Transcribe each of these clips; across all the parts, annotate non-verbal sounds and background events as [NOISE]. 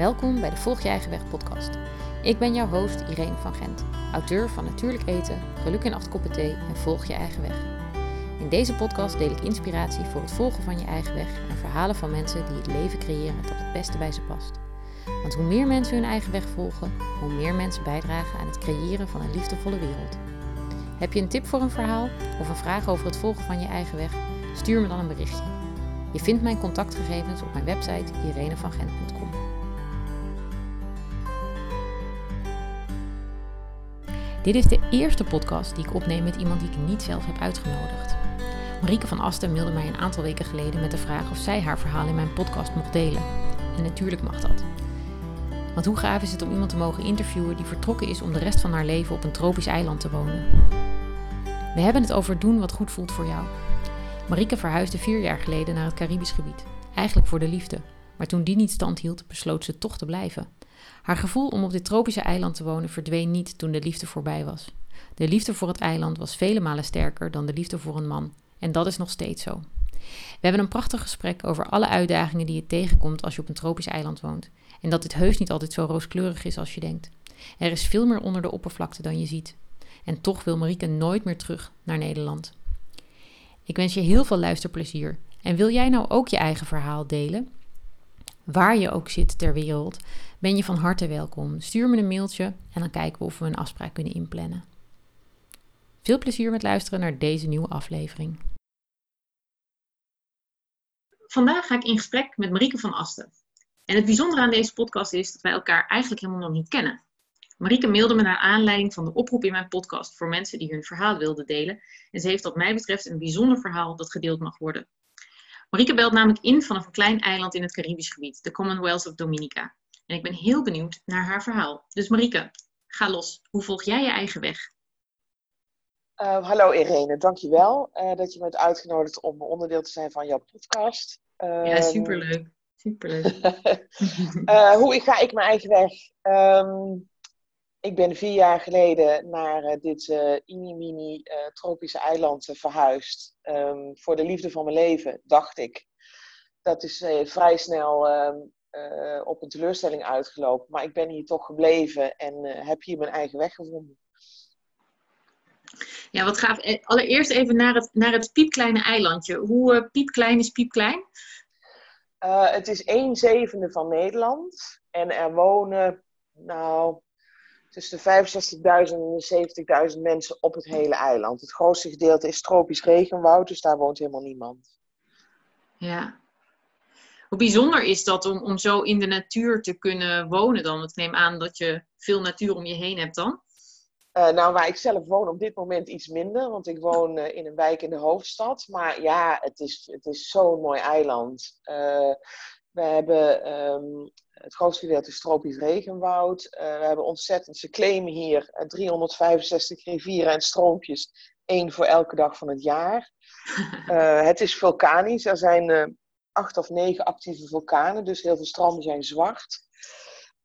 Welkom bij de Volg Je Eigen Weg podcast. Ik ben jouw host Irene van Gent, auteur van Natuurlijk Eten, Geluk in acht koppen thee en Volg Je Eigen Weg. In deze podcast deel ik inspiratie voor het volgen van je eigen weg en verhalen van mensen die het leven creëren dat het beste bij ze past. Want hoe meer mensen hun eigen weg volgen, hoe meer mensen bijdragen aan het creëren van een liefdevolle wereld. Heb je een tip voor een verhaal of een vraag over het volgen van je eigen weg? Stuur me dan een berichtje. Je vindt mijn contactgegevens op mijn website irenevangent.com. Dit is de eerste podcast die ik opneem met iemand die ik niet zelf heb uitgenodigd. Marieke van Asten mailde mij een aantal weken geleden met de vraag of zij haar verhaal in mijn podcast mocht delen. En natuurlijk mag dat. Want hoe gaaf is het om iemand te mogen interviewen die vertrokken is om de rest van haar leven op een tropisch eiland te wonen? We hebben het over doen wat goed voelt voor jou. Marieke verhuisde vier jaar geleden naar het Caribisch gebied. Eigenlijk voor de liefde. Maar toen die niet stand hield, besloot ze toch te blijven. Haar gevoel om op dit tropische eiland te wonen verdween niet toen de liefde voorbij was. De liefde voor het eiland was vele malen sterker dan de liefde voor een man. En dat is nog steeds zo. We hebben een prachtig gesprek over alle uitdagingen die je tegenkomt als je op een tropisch eiland woont. En dat dit heus niet altijd zo rooskleurig is als je denkt. Er is veel meer onder de oppervlakte dan je ziet. En toch wil Marieke nooit meer terug naar Nederland. Ik wens je heel veel luisterplezier. En wil jij nou ook je eigen verhaal delen? Waar je ook zit ter wereld, ben je van harte welkom. Stuur me een mailtje en dan kijken we of we een afspraak kunnen inplannen. Veel plezier met luisteren naar deze nieuwe aflevering. Vandaag ga ik in gesprek met Marieke van Asten. En het bijzondere aan deze podcast is dat wij elkaar eigenlijk helemaal nog niet kennen. Marieke mailde me naar aanleiding van de oproep in mijn podcast voor mensen die hun verhaal wilden delen. En ze heeft wat mij betreft een bijzonder verhaal dat gedeeld mag worden. Marieke belt namelijk in vanaf een klein eiland in het Caribisch gebied, de Commonwealth of Dominica. En ik ben heel benieuwd naar haar verhaal. Dus Marieke, ga los. Hoe volg jij je eigen weg? Uh, hallo Irene, dankjewel uh, dat je me hebt uitgenodigd om onderdeel te zijn van jouw podcast. Uh, ja, superleuk. Superleuk. uh, [LAUGHS] hoe ga ik mijn eigen weg? Um, ik ben vier jaar geleden naar uh, dit uh, mini tropische eiland verhuisd. Um, voor de liefde van mijn leven, dacht ik. Dat is vrij snel um, op een teleurstelling uitgelopen. Maar ik ben hier toch gebleven en heb hier mijn eigen weg gevonden. Ja, wat gaaf. Allereerst even naar het, naar het piepkleine eilandje. Hoe piepklein is piepklein? Het is 1 zevende van Nederland. En er wonen, nou, tussen de 65.000 en 70.000 mensen op het hele eiland. Het grootste gedeelte is tropisch regenwoud, dus daar woont helemaal niemand. Ja. Hoe bijzonder is dat om, om zo in de natuur te kunnen wonen dan? Ik neem aan dat je veel natuur om je heen hebt dan. Uh, nou, waar ik zelf woon op dit moment iets minder, want ik woon uh, in een wijk in de hoofdstad. Maar ja, het is, het is zo'n mooi eiland. Uh, we hebben um, het grootste gedeelte is tropisch regenwoud. we hebben ontzettend, ze claimen hier 365 rivieren en stroompjes, één voor elke dag van het jaar. [LAUGHS] het is vulkanisch, er zijn acht of negen actieve vulkanen, dus heel veel stranden zijn zwart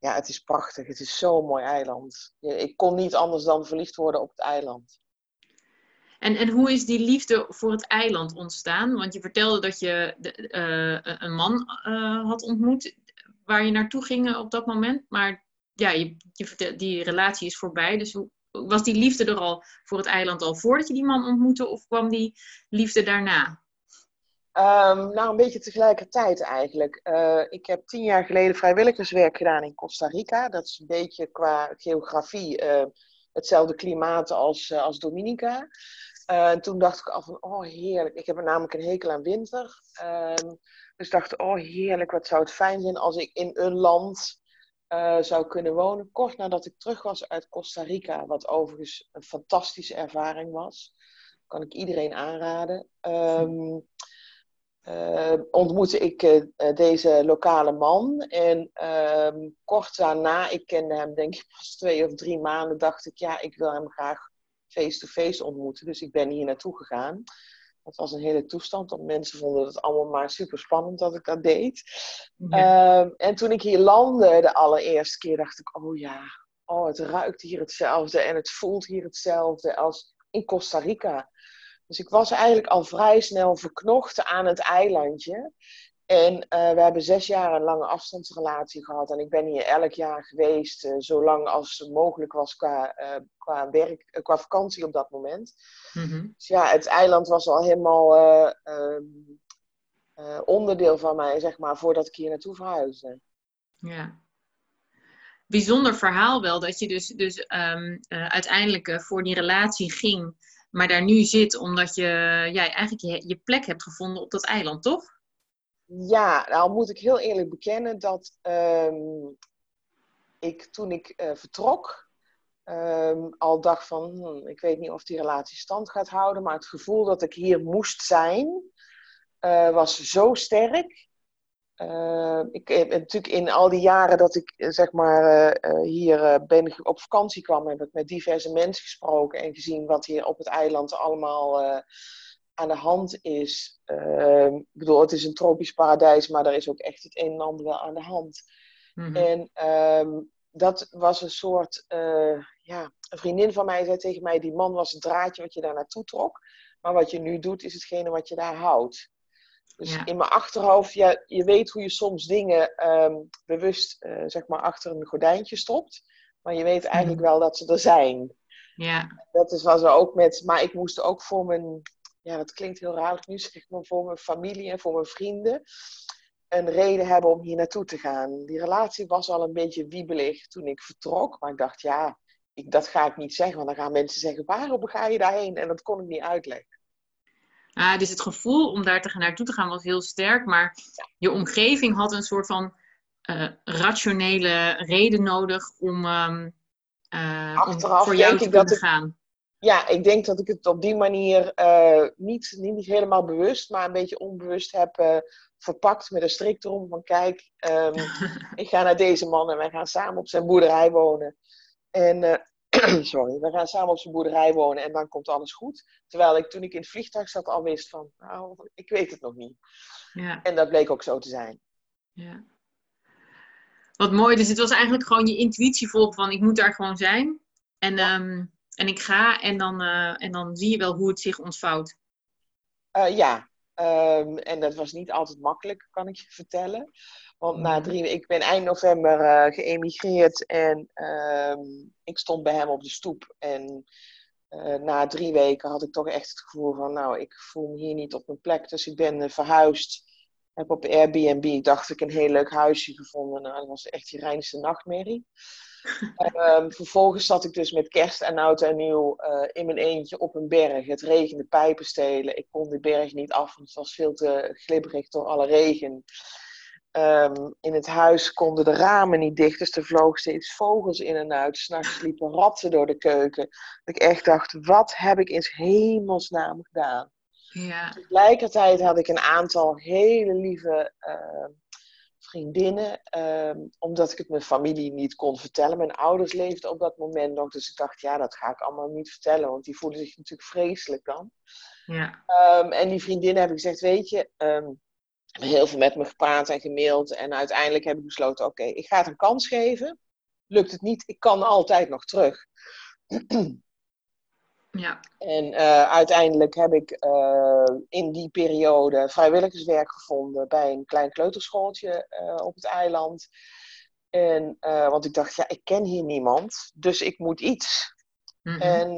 ja, het is prachtig. Het is zo'n mooi eiland. Ik kon niet anders dan verliefd worden op het eiland. En, en hoe is die liefde voor het eiland ontstaan? Want je vertelde dat je de, uh, een man uh, had ontmoet waar je naartoe ging op dat moment. Maar ja, je, je die relatie is voorbij. Dus hoe, was die liefde er al voor het eiland al voordat je die man ontmoette? Of kwam die liefde daarna? Um, nou, een beetje tegelijkertijd eigenlijk. Ik heb tien jaar geleden vrijwilligerswerk gedaan in Costa Rica. Dat is een beetje qua geografie hetzelfde klimaat als, als Dominica. En toen dacht ik al van, oh heerlijk. Ik heb namelijk een hekel aan winter. Um, dus dacht, oh heerlijk, wat zou het fijn zijn als ik in een land zou kunnen wonen. Kort nadat ik terug was uit Costa Rica, wat overigens een fantastische ervaring was. Kan ik iedereen aanraden. Um, ontmoette ik uh, deze lokale man. En kort daarna, ik kende hem denk ik pas twee of drie maanden, dacht ik, ja, ik wil hem graag face-to-face -face ontmoeten. Dus ik ben hier naartoe gegaan. Dat was een hele toestand, want mensen vonden het allemaal maar super spannend dat ik dat deed. Ja. Ehm, en toen ik hier landde de allereerste keer, dacht ik, oh ja, oh, het ruikt hier hetzelfde en het voelt hier hetzelfde als in Costa Rica. Dus ik was eigenlijk al vrij snel verknocht aan het eilandje. En we hebben zes jaar een lange afstandsrelatie gehad. En ik ben hier elk jaar geweest, zolang als mogelijk was qua, qua, werk, qua vakantie op dat moment. Mhm. Dus ja, het eiland was al helemaal ehm, onderdeel van mij, zeg maar, voordat ik hier naartoe verhuisde. Ja bijzonder verhaal wel. Dat je dus, dus um, uh, uiteindelijk uh, voor die relatie ging, maar daar nu zit omdat je ja, eigenlijk je, je plek hebt gevonden op dat eiland, toch? Ja, nou moet ik heel eerlijk bekennen dat um, ik toen ik uh, vertrok um, al dacht van, hm, ik weet niet of die relatie stand gaat houden, maar het gevoel dat ik hier moest zijn was zo sterk. Uh, ik heb natuurlijk in al die jaren dat ik eh, zeg maar hier ben op vakantie kwam, heb ik met diverse mensen gesproken en gezien wat hier op het eiland allemaal aan de hand is. Ehm, ik bedoel, het is een tropisch paradijs, maar er is ook echt het een en ander wel aan de hand. Mhm. En um, dat was een soort, ja, een vriendin van mij zei tegen mij, die man was het draadje wat je daar naartoe trok. Maar wat je nu doet, is hetgene wat je daar houdt. Dus in mijn achterhoofd, ja, je weet hoe je soms dingen ehm, bewust uh, zeg maar achter een gordijntje stopt. Maar je weet eigenlijk mhm. wel dat ze er zijn. Ja. Dat is was er ook met, maar ik moest ook voor mijn, ja dat klinkt heel raar nu zeg maar, voor mijn familie en voor mijn vrienden een reden hebben om hier naartoe te gaan. Die relatie was al een beetje wiebelig toen ik vertrok. Maar ik dacht, ja, ik, dat ga ik niet zeggen. Want dan gaan mensen zeggen, waarom ga je daarheen? En dat kon ik niet uitleggen. Uh, dus het gevoel om daar te, naartoe te gaan was heel sterk, maar je omgeving had een soort van uh, rationele reden nodig om, um, uh, om voor jou te gaan. Ja, ik denk dat ik het op die manier uh, niet, niet helemaal bewust, maar een beetje onbewust heb verpakt met een strik erom van kijk, um, [LAUGHS] ik ga naar deze man en wij gaan samen op zijn boerderij wonen. En [CLEARS THROAT] sorry, we gaan samen op zijn boerderij wonen en dan komt alles goed. Terwijl ik toen ik in het vliegtuig zat al wist van, nou, ik weet het nog niet. Ja. En dat bleek ook zo te zijn. Ja. Wat mooi, dus het was eigenlijk gewoon je intuïtie volgen van, ik moet daar gewoon zijn. En, um, en ik ga en dan, uh, en dan zie je wel hoe het zich ontvouwt. Uh, ja, um, en dat was niet altijd makkelijk, kan ik je vertellen. Want na drie ik ben eind november uh, geëmigreerd en uh, ik stond bij hem op de stoep. En uh, na drie weken had ik toch echt het gevoel van, nou, ik voel me hier niet op mijn plek. Dus ik ben uh, verhuisd. Heb op Airbnb, dacht ik, een heel leuk huisje gevonden. Nou, dat was echt die reinste nachtmerrie. Um, vervolgens zat ik dus met kerst en oud en nieuw in mijn eentje op een berg. Het regende pijpenstelen. Ik kon de berg niet af, want het was veel te glibberig door alle regen. Um, in het huis konden de ramen niet dicht, dus er vlogen steeds vogels in en uit. S'nachts liepen ratten door de keuken. Dat ik echt dacht, wat heb ik in hemelsnaam gedaan? Ja. Tegelijkertijd had ik een aantal hele lieve uh, vriendinnen, um, omdat ik het mijn familie niet kon vertellen. Mijn ouders leefden op dat moment nog, dus ik dacht, ja, dat ga ik allemaal niet vertellen, want die voelden zich natuurlijk vreselijk dan. Ja. Um, en die vriendinnen heb ik gezegd, weet je, heel veel met me gepraat en gemaild. En uiteindelijk heb ik besloten: oké, ik ga het een kans geven. Lukt het niet, ik kan altijd nog terug. [CLEARS THROAT] Ja. En uh, uiteindelijk heb ik uh, in die periode vrijwilligerswerk gevonden bij een klein kleuterschooltje uh, op het eiland. En, want ik dacht, ja, ik ken hier niemand, dus ik moet iets. Mm -hmm. En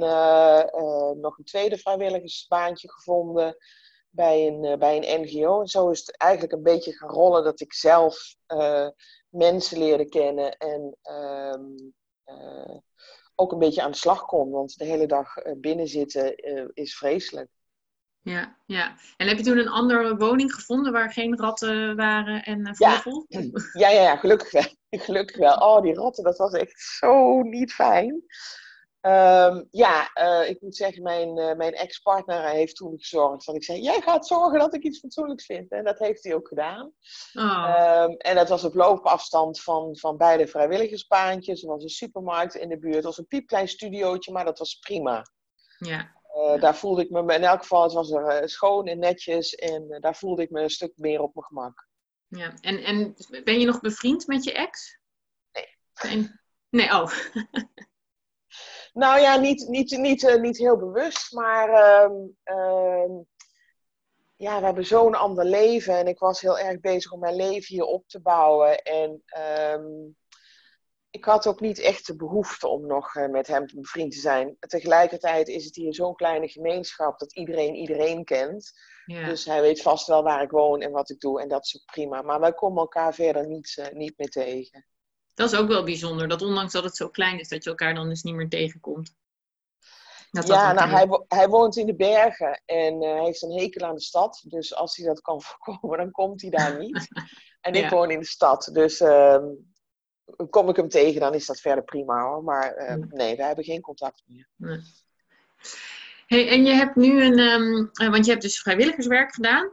nog een tweede vrijwilligersbaantje gevonden bij een, bij een NGO. En zo is het eigenlijk een beetje gaan rollen dat ik zelf mensen leerde kennen en um, uh, ook een beetje aan de slag kon. Want de hele dag binnen zitten is vreselijk. Ja, ja. En heb je toen een andere woning gevonden waar geen ratten waren en vogels? Ja. ja, ja, ja, gelukkig wel. [LAUGHS] gelukkig wel. Oh, die ratten, dat was echt zo niet fijn. Um, ja, uh, ik moet zeggen, mijn, uh, mijn ex-partner heeft toen gezorgd dat ik zei: Jij gaat zorgen dat ik iets fatsoenlijks vind. En dat heeft hij ook gedaan. Oh. Um, en dat was op loopafstand van, van beide vrijwilligersbaantjes. Er was een supermarkt in de buurt. Het was een piepklein studiootje, maar dat was prima. Ja. Uh, daar voelde ik me, in elk geval, het was er schoon en netjes. En daar voelde ik me een stuk meer op mijn gemak. Ja, en, en ben je nog bevriend met je ex? Nee. Nee, oh. [LAUGHS] Nou ja, niet, niet, niet, uh, niet heel bewust, maar um, um, ja, we hebben zo'n ander leven. En ik was heel erg bezig om mijn leven hier op te bouwen. En ehm, ik had ook niet echt de behoefte om nog uh, met hem bevriend te zijn. Tegelijkertijd is het hier zo'n kleine gemeenschap dat iedereen iedereen kent. Ja. Dus hij weet vast wel waar ik woon en wat ik doe. En dat is ook prima. Maar wij komen elkaar verder niet, uh, niet meer tegen. Dat is ook wel bijzonder. Dat ondanks dat het zo klein is, dat je elkaar dan dus niet meer tegenkomt. Dat ja, nou, hij, hij, woont in de bergen en uh, hij heeft een hekel aan de stad. Dus als hij dat kan [LAUGHS] voorkomen, dan komt hij daar niet. [LAUGHS] en ik woon in de stad. Dus uh, kom ik hem tegen, dan is dat verder prima hoor. Maar uh, nee, we hebben geen contact meer. Nee. Hey, en je hebt nu een, um, want je hebt dus vrijwilligerswerk gedaan.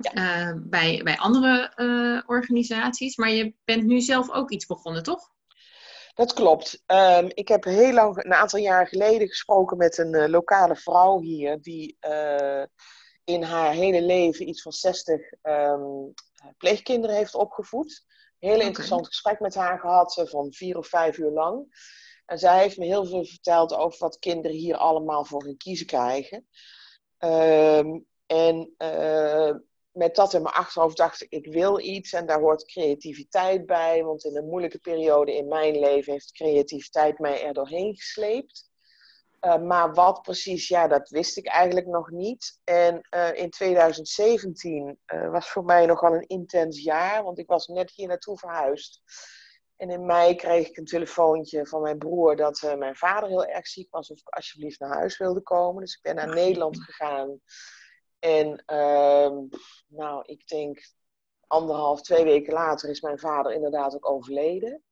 Ja. Uh, bij, bij andere uh, organisaties, maar je bent nu zelf ook iets begonnen, toch? Dat klopt. Um, ik heb heel lang, een aantal jaar geleden, gesproken met een uh, lokale vrouw hier, die in haar hele leven iets van 60 um, pleegkinderen heeft opgevoed. Heel interessant gesprek met haar gehad, van vier of vijf uur lang. En zij heeft me heel veel verteld over wat kinderen hier allemaal voor hun kiezen krijgen. Um, en uh, met dat in mijn achterhoofd dacht ik, ik wil iets en daar hoort creativiteit bij. Want in een moeilijke periode in mijn leven heeft creativiteit mij er doorheen gesleept. Uh, maar wat precies, ja, dat wist ik eigenlijk nog niet. En uh, in 2017 uh, was voor mij nogal een intens jaar, want ik was net hier naartoe verhuisd. En in mei kreeg ik een telefoontje van mijn broer dat mijn vader heel erg ziek was of ik alsjeblieft naar huis wilde komen. Dus ik ben naar Nederland gegaan. En uh, nou, ik denk anderhalf, twee weken later is mijn vader inderdaad ook overleden.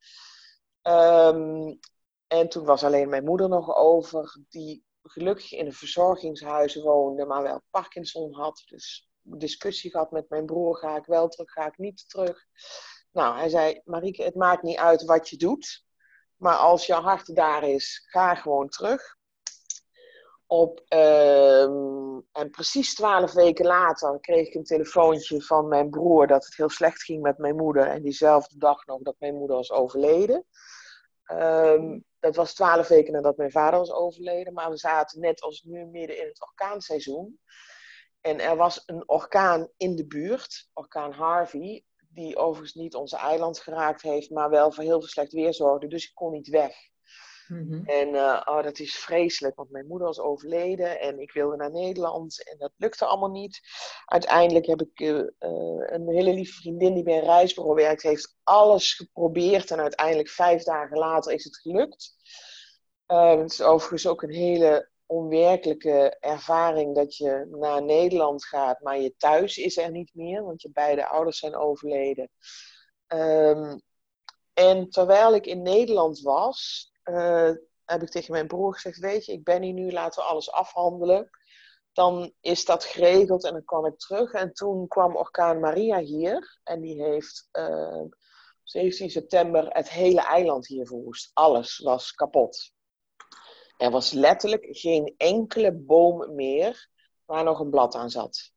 Um, en toen was alleen mijn moeder nog over, die gelukkig in een verzorgingshuis woonde, maar wel Parkinson had. Dus discussie gehad met mijn broer, ga ik wel terug, ga ik niet terug. Nou, hij zei, Marieke, het maakt niet uit wat je doet. Maar als je hart daar is, ga gewoon terug. Op, uh, en precies twaalf weken later kreeg ik een telefoontje van mijn broer dat het heel slecht ging met mijn moeder. En diezelfde dag nog dat mijn moeder was overleden. Um, dat was twaalf weken nadat mijn vader was overleden. Maar we zaten net als nu midden in het orkaanseizoen. En er was een orkaan in de buurt, orkaan Harvey die overigens niet onze eiland geraakt heeft, maar wel voor heel veel slecht weer zorgde. Dus ik kon niet weg. Mhm. En uh, oh, dat is vreselijk, want mijn moeder was overleden en ik wilde naar Nederland en dat lukte allemaal niet. Uiteindelijk heb ik uh, een hele lieve vriendin die bij een reisbureau werkt, heeft alles geprobeerd en uiteindelijk vijf dagen later is het gelukt. het is overigens ook een hele onwerkelijke ervaring dat je naar Nederland gaat, maar je thuis is er niet meer, want je beide ouders zijn overleden. Um, en terwijl ik in Nederland was, uh, heb ik tegen mijn broer gezegd: Weet je, ik ben hier nu, laten we alles afhandelen. Dan is dat geregeld en dan kan ik terug. En toen kwam orkaan Maria hier en die heeft uh, 17 september het hele eiland hier verwoest. Alles was kapot. Er was letterlijk geen enkele boom meer waar nog een blad aan zat.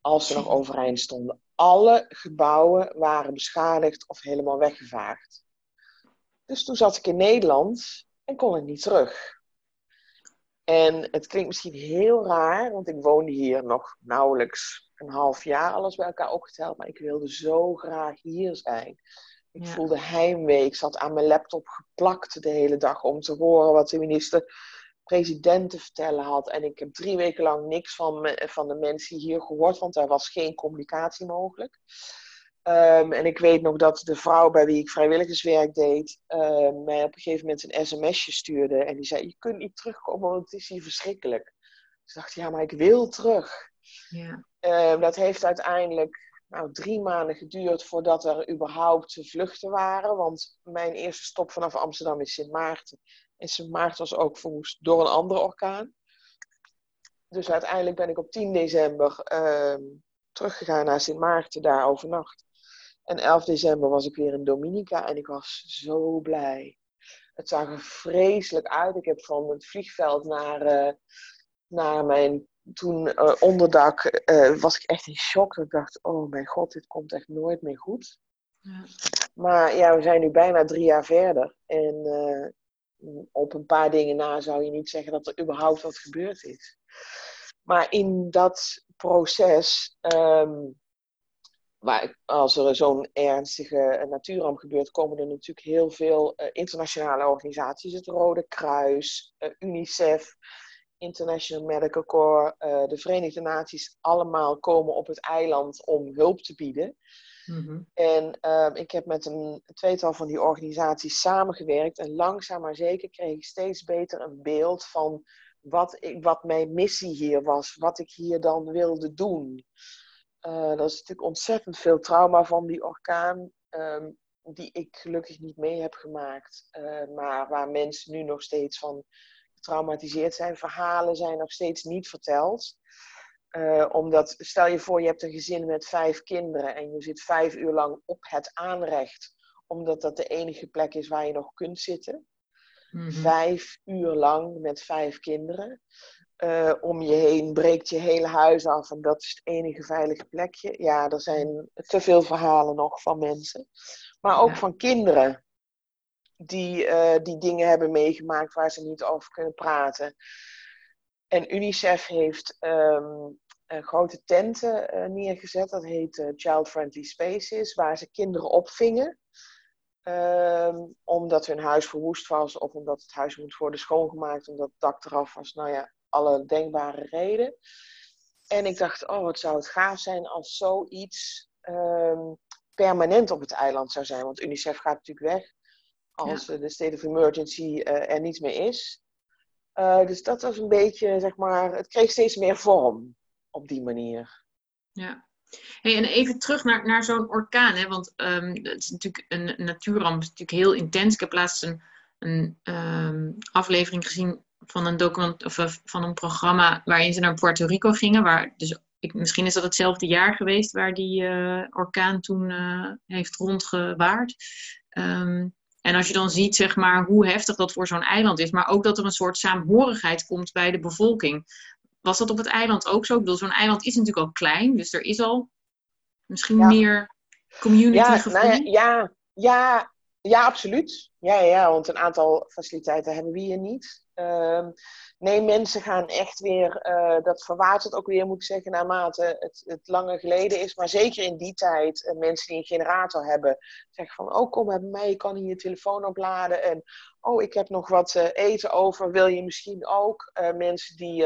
Als ze nog overeind stonden. Alle gebouwen waren beschadigd of helemaal weggevaagd. Dus toen zat ik in Nederland en kon ik niet terug. En het klinkt misschien heel raar, want ik woonde hier nog nauwelijks een half jaar, alles bij elkaar opgeteld. Maar ik wilde zo graag hier zijn. Ik voelde heimwee. Ik zat aan mijn laptop geplakt de hele dag om te horen wat de minister-president te vertellen had. En ik heb drie weken lang niks van, van de mensen hier gehoord, want er was geen communicatie mogelijk. Um, en ik weet nog dat de vrouw bij wie ik vrijwilligerswerk deed, uh, mij op een gegeven moment een sms'je stuurde. En die zei: Je kunt niet terugkomen, want het is hier verschrikkelijk. Dus ik dacht: Ja, maar ik wil terug. Ja. Uh, dat heeft uiteindelijk nou, drie maanden geduurd voordat er überhaupt vluchten waren. Want mijn eerste stop vanaf Amsterdam is Sint Maarten. En Sint Maarten was ook verwoest door een andere orkaan. Dus uiteindelijk ben ik op 10 december teruggegaan naar Sint Maarten, daar overnacht. En 11 december was ik weer in Dominica en ik was zo blij. Het zag er vreselijk uit. Ik heb van het vliegveld naar, uh, naar mijn toen uh, onderdak uh, was ik echt in shock. Ik dacht, oh mijn god, dit komt echt nooit meer goed. Ja. Maar ja, we zijn nu bijna drie jaar verder. En op een paar dingen na zou je niet zeggen dat er überhaupt wat gebeurd is. Maar in dat proces. Ehm, maar als er zo'n ernstige natuurramp gebeurt, komen er natuurlijk heel veel uh, internationale organisaties. Het Rode Kruis, uh, UNICEF, International Medical Corps, uh, de Verenigde Naties, allemaal komen op het eiland om hulp te bieden. Mm-hmm. En ehm, ik heb met een tweetal van die organisaties samengewerkt en langzaam maar zeker kreeg ik steeds beter een beeld van wat, ik, wat mijn missie hier was, wat ik hier dan wilde doen. Uh, dat is natuurlijk ontzettend veel trauma van die orkaan, um, die ik gelukkig niet mee heb gemaakt. Uh, maar waar mensen nu nog steeds van getraumatiseerd zijn. Verhalen zijn nog steeds niet verteld. Uh, omdat, stel je voor, je hebt een gezin met vijf kinderen en je zit vijf uur lang op het aanrecht, omdat dat de enige plek is waar je nog kunt zitten. Mm-hmm. Vijf uur lang met vijf kinderen. Uh, om je heen breekt je hele huis af en dat is het enige veilige plekje. Ja, er zijn te veel verhalen nog van mensen. Maar ook van kinderen die, uh, die dingen hebben meegemaakt waar ze niet over kunnen praten. En UNICEF heeft um, grote tenten uh, neergezet, dat heet Child Friendly Spaces, waar ze kinderen opvingen. Um, omdat hun huis verwoest was of omdat het huis moet worden schoongemaakt, omdat het dak eraf was. Nou ja, alle denkbare redenen. En ik dacht, oh, wat zou het gaaf zijn als zoiets um, permanent op het eiland zou zijn. Want UNICEF gaat natuurlijk weg als ja. de state of emergency uh, er niet meer is. Uh, dus dat was een beetje, zeg maar, het kreeg steeds meer vorm op die manier. Ja. Hey, en even terug naar, naar zo'n orkaan, hè? want um, het is natuurlijk een, een natuurramp, is natuurlijk heel intens. Ik heb laatst een, een um, aflevering gezien van een document of uh, van een programma waarin ze naar Puerto Rico gingen, waar dus ik, misschien is dat hetzelfde jaar geweest waar die uh, orkaan toen uh, heeft rondgewaard. Um, en als je dan ziet, zeg maar, hoe heftig dat voor zo'n eiland is, maar ook dat er een soort saamhorigheid komt bij de bevolking. Was dat op het eiland ook zo? Ik bedoel, zo'n eiland is natuurlijk al klein, dus er is al misschien meer community ja. Nou ja, ja, ja, ja, absoluut. Ja, ja, want een aantal faciliteiten hebben we hier niet. Uh, nee, mensen gaan echt weer, uh, dat verwatert ook weer, moet ik zeggen, naarmate het, het langer geleden is. Maar zeker in die tijd, uh, mensen die een generator hebben, zeggen van, oh kom bij mij, je kan hier je telefoon opladen. En, oh, ik heb nog wat uh, eten over, wil je misschien ook? mensen die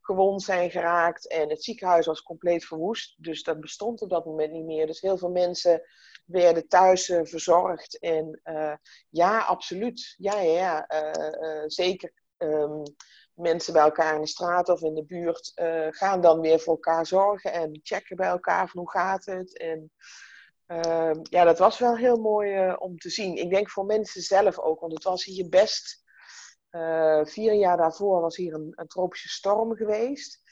gewond zijn geraakt en het ziekenhuis was compleet verwoest. Dus dat bestond op dat moment niet meer. Dus heel veel mensen werden thuis uh, verzorgd. En uh, ja, absoluut. Ja, ja, ja. Uh, zeker um, mensen bij elkaar in de straat of in de buurt gaan dan weer voor elkaar zorgen en checken bij elkaar van hoe gaat het. En ehm, ja, dat was wel heel mooi om te zien. Ik denk voor mensen zelf ook, want het was hier best. vier jaar daarvoor was hier een tropische storm geweest.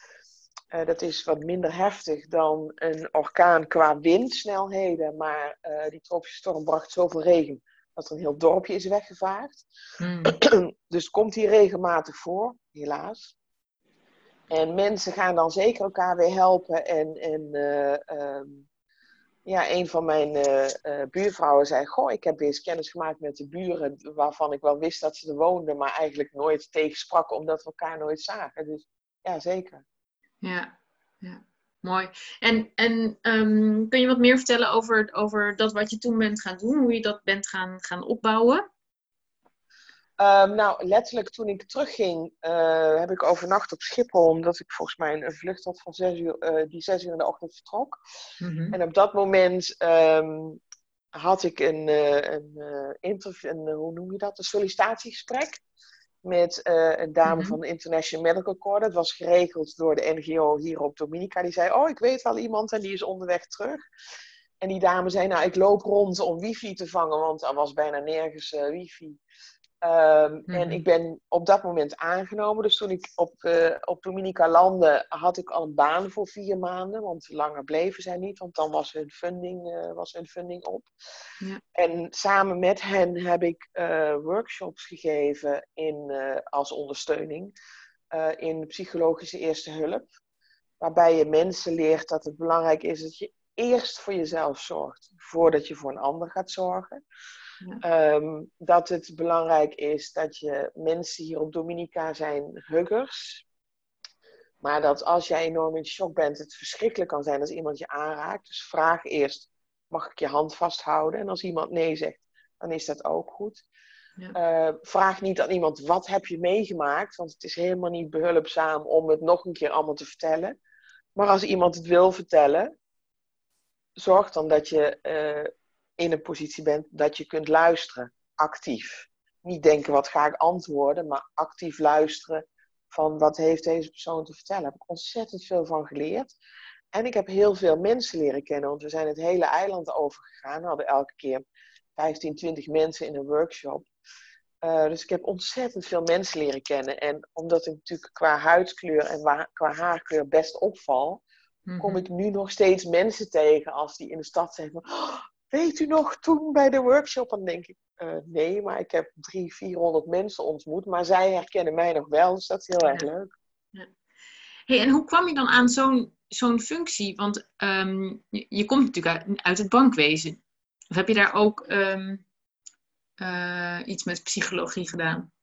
Uh, dat is wat minder heftig dan een orkaan qua windsnelheden. Maar uh, die tropische storm bracht zoveel regen dat er een heel dorpje is weggevaagd. Mm. [CLEARS THROAT] dus het komt hier regelmatig voor, helaas. En mensen gaan dan zeker elkaar weer helpen. En, en uh, um, ja, een van mijn buurvrouwen zei: Goh, ik heb eens kennis gemaakt met de buren. waarvan ik wel wist dat ze er woonden, maar eigenlijk nooit tegensprak omdat we elkaar nooit zagen. Dus ja, zeker. Ja, ja. mooi. En, en um, kun je wat meer vertellen over, over dat wat je toen bent gaan doen, hoe je dat bent gaan, gaan opbouwen? Um, nou, letterlijk toen ik terugging, uh, heb ik overnacht op Schiphol, omdat ik volgens mij een vlucht had van zes uur, uh, die zes uur in de ochtend vertrok. Mm-hmm. En op dat moment um, had ik een, uh, een interview, een, hoe noem je dat, een sollicitatiegesprek met uh, een dame mm-hmm. van de International Medical Corps. Dat was geregeld door de NGO hier op Dominica. Die zei, oh, ik weet wel iemand en die is onderweg terug. En die dame zei, nou, ik loop rond om wifi te vangen, want er was bijna nergens uh, wifi. Um, En mhm. ik ben op dat moment aangenomen. Dus toen ik op, uh, op Dominica landde, had ik al een baan voor vier maanden. Want langer bleven zij niet, want dan was hun funding, uh, was hun funding op. Ja. En samen met hen heb ik uh, workshops gegeven in, als ondersteuning in psychologische eerste hulp. Waarbij je mensen leert dat het belangrijk is dat je eerst voor jezelf zorgt, voordat je voor een ander gaat zorgen. Um, dat het belangrijk is dat je mensen hier op Dominica zijn huggers. Maar dat als jij enorm in shock bent, het verschrikkelijk kan zijn als iemand je aanraakt. Dus vraag eerst, mag ik je hand vasthouden? En als iemand nee zegt, dan is dat ook goed. Ja. Uh, vraag niet aan iemand, wat heb je meegemaakt? Want het is helemaal niet behulpzaam om het nog een keer allemaal te vertellen. Maar als iemand het wil vertellen, zorg dan dat je uh, in een positie bent dat je kunt luisteren, actief. Niet denken, wat ga ik antwoorden, maar actief luisteren van wat heeft deze persoon te vertellen. Daar heb ik ontzettend veel van geleerd. En ik heb heel veel mensen leren kennen, want we zijn het hele eiland overgegaan. We hadden elke keer 15, 20 mensen in een workshop. Uh, dus ik heb ontzettend veel mensen leren kennen. En omdat ik natuurlijk qua huidskleur en qua haarkleur best opval, kom mhm. ik nu nog steeds mensen tegen als die in de stad zeggen: oh, Weet u nog toen bij de workshop? Dan denk ik: uh, Nee, maar ik heb 300, 400 mensen ontmoet. Maar zij herkennen mij nog wel, dus dat is heel erg leuk. Ja. Hey, en hoe kwam je dan aan zo'n zo'n functie? Want um, je, je, komt natuurlijk uit, uit, het bankwezen. Of heb je daar ook um, uh, iets met psychologie gedaan?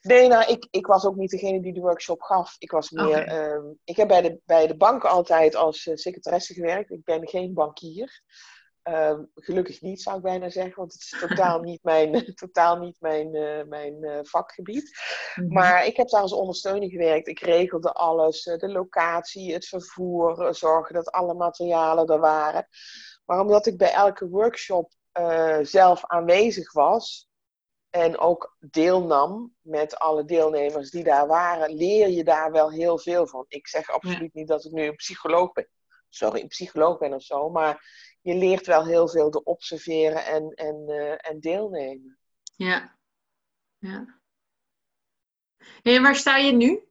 Nee, nou, ik, ik was ook niet degene die de workshop gaf. Ik was meer. Okay. Um, ik heb bij de, bij de bank altijd als uh, secretaresse gewerkt. Ik ben geen bankier. Um, gelukkig niet, zou ik bijna zeggen, want het is totaal niet mijn, [LAUGHS] totaal niet mijn, uh, mijn uh, vakgebied. Mm -hmm. Maar ik heb daar als ondersteuning gewerkt. Ik regelde alles, uh, de locatie, het vervoer, zorgen dat alle materialen er waren. Maar omdat ik bij elke workshop zelf aanwezig was, en ook deelnam met alle deelnemers die daar waren, leer je daar wel heel veel van. Ik zeg absoluut ja. niet dat ik nu een psycholoog ben. Sorry, een psycholoog ben of zo. Maar je leert wel heel veel te observeren en, en, uh, en deelnemen. Ja. ja. En waar sta je nu?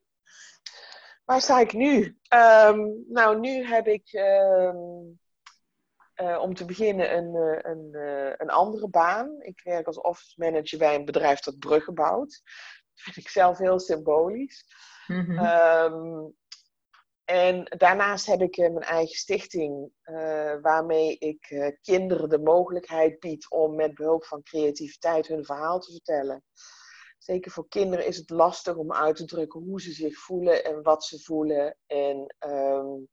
Waar sta ik nu? Um, nou, nu heb ik um, uh, om te beginnen een, uh, een, een andere baan. Ik werk als office manager bij een bedrijf dat bruggen bouwt. Dat vind ik zelf heel symbolisch. Mm -hmm. um, en daarnaast heb ik mijn eigen stichting, waarmee ik kinderen de mogelijkheid bied om met behulp van creativiteit hun verhaal te vertellen. Zeker voor kinderen is het lastig om uit te drukken hoe ze zich voelen en wat ze voelen. En um,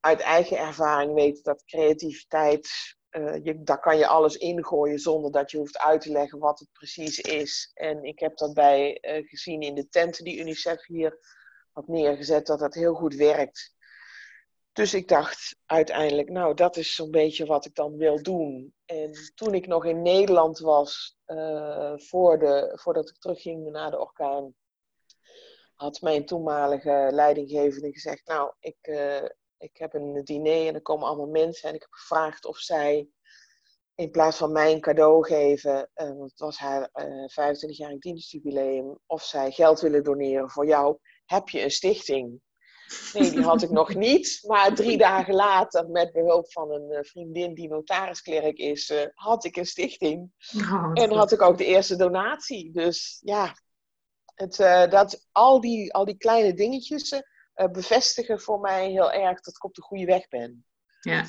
uit eigen ervaring weet dat creativiteit, je, daar kan je alles ingooien zonder dat je hoeft uit te leggen wat het precies is. En ik heb dat bij gezien in de tenten die UNICEF hier had neergezet, dat dat heel goed werkt. Dus ik dacht uiteindelijk, nou, dat is zo'n beetje wat ik dan wil doen. En toen ik nog in Nederland was, uh, voor de, voordat ik terugging naar de orkaan, had mijn toenmalige leidinggevende gezegd, nou, ik, uh, ik heb een diner en er komen allemaal mensen. En ik heb gevraagd of zij in plaats van mij een cadeau geven, uh, want het was haar uh, 25-jarig dienstjubileum, of zij geld willen doneren voor jou. Heb je een stichting? Nee, die had ik nog [LAUGHS] niet. Maar drie dagen later, met behulp van een uh, vriendin die notarisklerk is, uh, had ik een stichting. Oh, en had ik ook de eerste donatie. Dus ja, het, uh, dat, al, die, al die kleine dingetjes uh, bevestigen voor mij heel erg dat ik op de goede weg ben. Ja.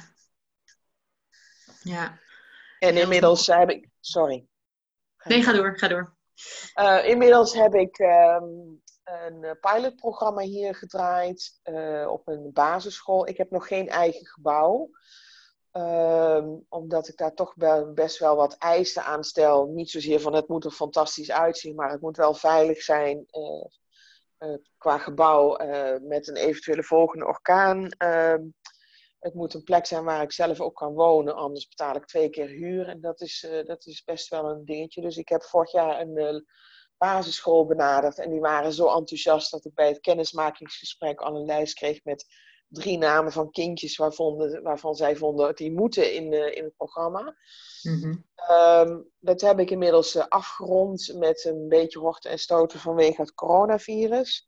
Ja. En inmiddels heb ik. Sorry. Nee, ga door, ga door. Inmiddels heb ik um, een pilotprogramma hier gedraaid uh, op een basisschool. Ik heb nog geen eigen gebouw. Um, omdat ik daar toch best wel wat eisen aan stel. Niet zozeer van het moet er fantastisch uitzien, maar het moet wel veilig zijn. Uh, qua gebouw met een eventuele volgende orkaan. Uh, het moet een plek zijn waar ik zelf ook kan wonen, anders betaal ik twee keer huur. En dat is, eh, dat is best wel een dingetje. Dus ik heb vorig jaar een basisschool benaderd. En die waren zo enthousiast dat ik bij het kennismakingsgesprek al een lijst kreeg met drie namen van kindjes waarvan, waarvan zij vonden die moeten in, uh, in het programma. Um, dat heb ik inmiddels uh, afgerond met een beetje horten en stoten vanwege het coronavirus.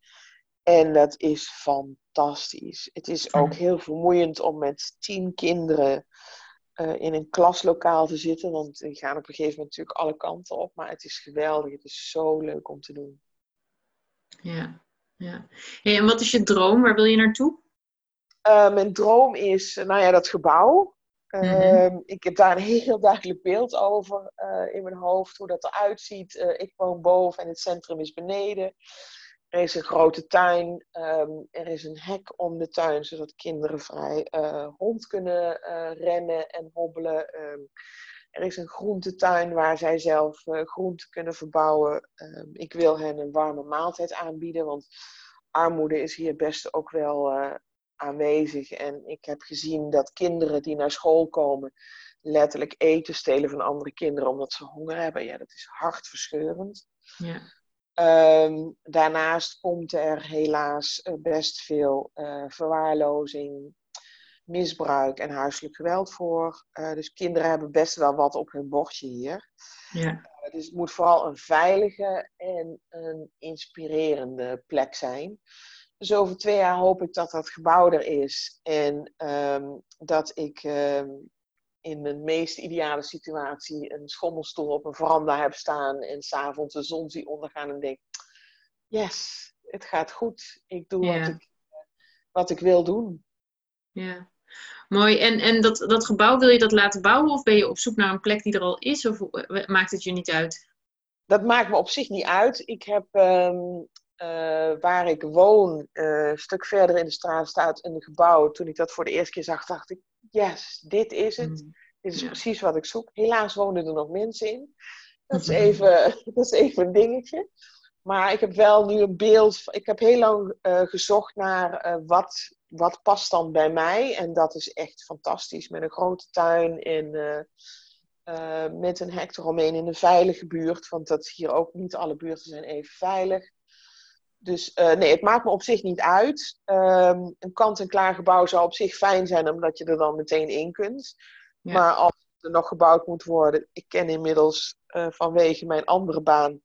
En dat is fantastisch. Het is ook heel vermoeiend om met tien kinderen uh, in een klaslokaal te zitten. Want die gaan op een gegeven moment natuurlijk alle kanten op. Maar het is geweldig. Het is zo leuk om te doen. Ja, ja. Hey, en wat is je droom? Waar wil je naartoe? Uh, mijn droom is, nou ja, dat gebouw. Uh, mm-hmm. Ik heb daar een heel duidelijk beeld over in mijn hoofd, hoe dat eruit ziet. Ik woon boven en het centrum is beneden. Er is een grote tuin. Ehm, er is een hek om de tuin, zodat kinderen vrij uh, rond kunnen rennen en hobbelen. Ehm, er is een groentetuin waar zij zelf groenten kunnen verbouwen. Ehm, ik wil hen een warme maaltijd aanbieden, want armoede is hier best ook wel aanwezig. En ik heb gezien dat kinderen die naar school komen, letterlijk eten stelen van andere kinderen omdat ze honger hebben. Ja, dat is hartverscheurend. Ja. Ehm, daarnaast komt er helaas eh, best veel uh, verwaarlozing, misbruik en huiselijk geweld voor. Uh, dus kinderen hebben best wel wat op hun bordje hier. Ja. dus het moet vooral een veilige en een inspirerende plek zijn. Dus over twee jaar hoop ik dat dat gebouw er is en um, dat ik um, in mijn meest ideale situatie een schommelstoel op een veranda heb staan en s'avonds de zon zie ondergaan en denk, yes, het gaat goed. Ik doe wat, ik, wat ik wil doen. Ja, mooi. En, en dat, dat gebouw, wil je dat laten bouwen of ben je op zoek naar een plek die er al is of maakt het je niet uit? Dat maakt me op zich niet uit. Ik heb ehm, eh, waar ik woon, uh, een stuk verder in de straat staat een gebouw. Toen ik dat voor de eerste keer zag, dacht ik, yes, dit is het. Mm. Dit is precies wat ik zoek. Helaas wonen er nog mensen in. Dat is, even, [LAUGHS] dat is even een dingetje. Maar ik heb wel nu een beeld. Ik heb heel lang uh, gezocht naar wat, wat past dan bij mij. En dat is echt fantastisch. Met een grote tuin en met een hek eromheen in een veilige buurt. Want dat hier ook niet alle buurten zijn even veilig. Dus uh, nee, het maakt me op zich niet uit. Um, een kant-en-klaar gebouw zou op zich fijn zijn, omdat je er dan meteen in kunt. Maar als er nog gebouwd moet worden, ik ken inmiddels uh, vanwege mijn andere baan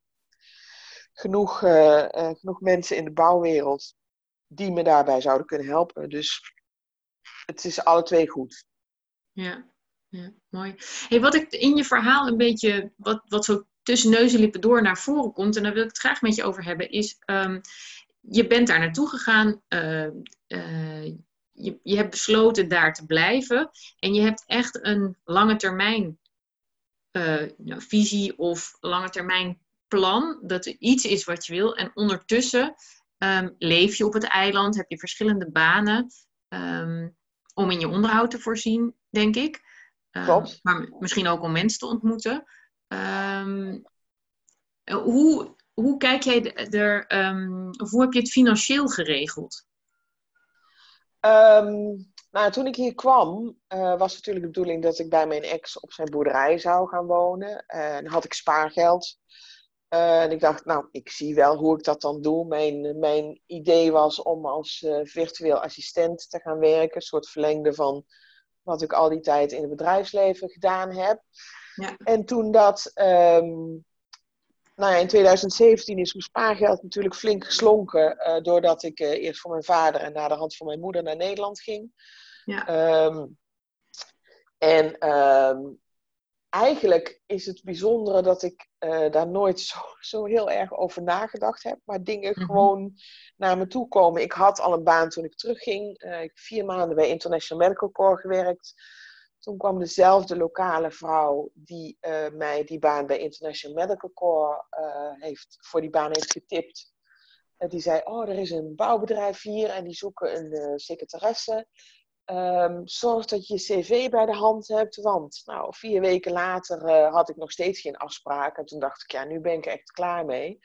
genoeg, uh, genoeg mensen in de bouwwereld die me daarbij zouden kunnen helpen. Dus het is alle twee goed. Ja, ja mooi. Hey, wat ik in je verhaal een beetje, wat, wat zo tussen neus en lippen door naar voren komt, en daar wil ik het graag met je over hebben, is um, je bent daar naartoe gegaan, uh, uh, je, je hebt besloten daar te blijven en je hebt echt een lange termijn uh, visie of lange termijn plan, dat er iets is wat je wil en ondertussen um, leef je op het eiland, heb je verschillende banen um, om in je onderhoud te voorzien, denk ik. Klopt. Maar misschien ook om mensen te ontmoeten. Um, hoe, hoe kijk jij er, of hoe heb je het financieel geregeld? Um, nou, toen ik hier kwam, uh, was natuurlijk de bedoeling dat ik bij mijn ex op zijn boerderij zou gaan wonen. Uh, en had ik spaargeld. Uh, en ik dacht, nou, ik zie wel hoe ik dat dan doe. Mijn, mijn idee was om als virtueel assistent te gaan werken. Een soort verlengde van wat ik al die tijd in het bedrijfsleven gedaan heb. Ja. En toen dat, um, nou ja, in 2017 is mijn spaargeld natuurlijk flink geslonken. Uh, doordat ik uh, eerst voor mijn vader en naderhand voor mijn moeder naar Nederland ging. Ja. Um, en um, eigenlijk is het bijzondere dat ik uh, daar nooit zo, zo heel erg over nagedacht heb. Maar dingen mm -hmm. gewoon naar me toe komen. Ik had al een baan toen ik terugging. ik heb vier maanden bij International Medical Corps gewerkt. Toen kwam dezelfde lokale vrouw die uh, mij die baan bij International Medical Corps uh, heeft, voor die baan heeft getipt. Uh, die zei, oh, er is een bouwbedrijf hier en die zoeken een secretaresse. Um, zorg dat je je cv bij de hand hebt, want nou, vier weken later had ik nog steeds geen afspraak. En toen dacht ik, ja, nu ben ik echt klaar mee.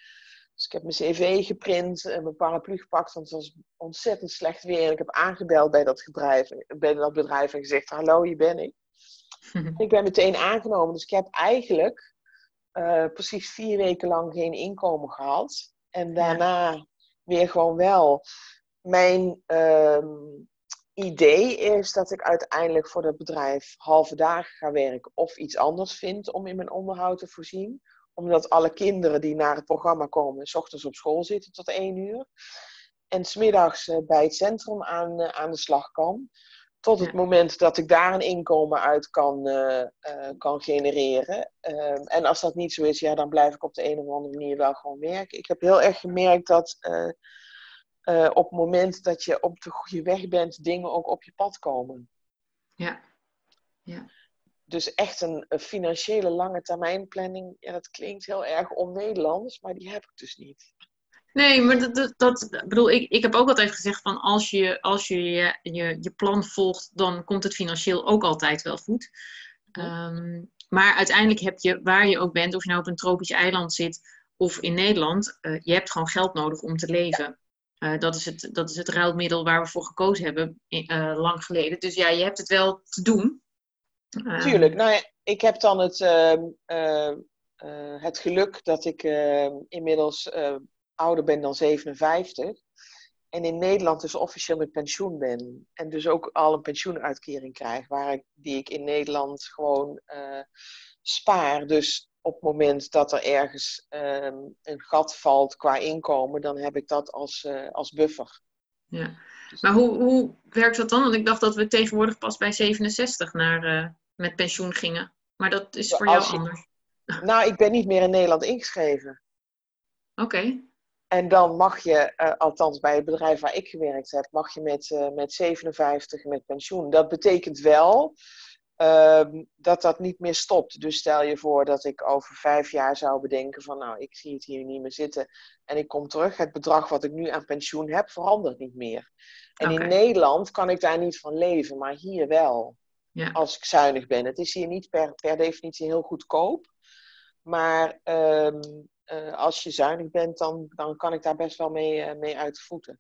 Dus ik heb mijn cv geprint en mijn paraplu gepakt, want het was ontzettend slecht weer. En ik heb aangebeld bij dat bedrijf, bij dat bedrijf en gezegd, hallo, hier ben ik. [LAUGHS] ik ben meteen aangenomen, dus ik heb eigenlijk uh, precies vier weken lang geen inkomen gehad. En daarna ja. weer gewoon wel. Mijn um, idee is dat ik uiteindelijk voor dat bedrijf halve dagen ga werken of iets anders vind om in mijn onderhoud te voorzien omdat alle kinderen die naar het programma komen, s ochtends op school zitten tot één uur. En smiddags uh, bij het centrum aan, uh, aan de slag kan. Tot het ja. moment dat ik daar een inkomen uit kan, uh, kan genereren. Ehm, en als dat niet zo is, ja, dan blijf ik op de een of andere manier wel gewoon werken. Ik heb heel erg gemerkt dat op het moment dat je op de goede weg bent, dingen ook op je pad komen. Ja. ja dus echt een, een, financiële lange termijn planning, ja, dat klinkt heel erg on-Nederlands, maar die heb ik dus niet. Nee, maar dat, dat, dat bedoel, ik, ik heb ook altijd gezegd van als je als je, je, je, je plan volgt, dan komt het financieel ook altijd wel goed. Ehm, maar uiteindelijk heb je, waar je ook bent, of je nou op een tropisch eiland zit of in Nederland, uh, je hebt gewoon geld nodig om te leven. Uh, dat, is het, dat is het ruilmiddel waar we voor gekozen hebben uh, lang geleden. Dus ja, je hebt het wel te doen. Tuurlijk. Nou ja, ik heb dan het, ehm, het geluk dat ik ehm, inmiddels ouder ben dan 57. En in Nederland dus officieel met pensioen ben. En dus ook al een pensioenuitkering krijg, waar ik, die ik in Nederland gewoon uh, spaar. Dus op het moment dat er ergens uh, een gat valt qua inkomen, dan heb ik dat als, uh, als buffer. Ja, maar hoe, hoe werkt dat dan? Want ik dacht dat we tegenwoordig pas bij 67 naar, eh, met pensioen gingen. Maar dat is voor jou je... anders. [LAUGHS] Nou, ik ben niet meer in Nederland ingeschreven. Oké. En dan mag je, uh, althans bij het bedrijf waar ik gewerkt heb, mag je met, uh, met 57 met pensioen. Dat betekent wel uh, dat dat niet meer stopt. Dus stel je voor dat ik over vijf jaar zou bedenken van nou, ik zie het hier niet meer zitten en ik kom terug. Het bedrag wat ik nu aan pensioen heb verandert niet meer. En okay. in Nederland kan ik daar niet van leven, maar hier wel. Ja. Als ik zuinig ben. Het is hier niet per, per definitie heel goedkoop. Maar um, uh, als je zuinig bent, dan, dan kan ik daar best wel mee, uh, mee uit de voeten.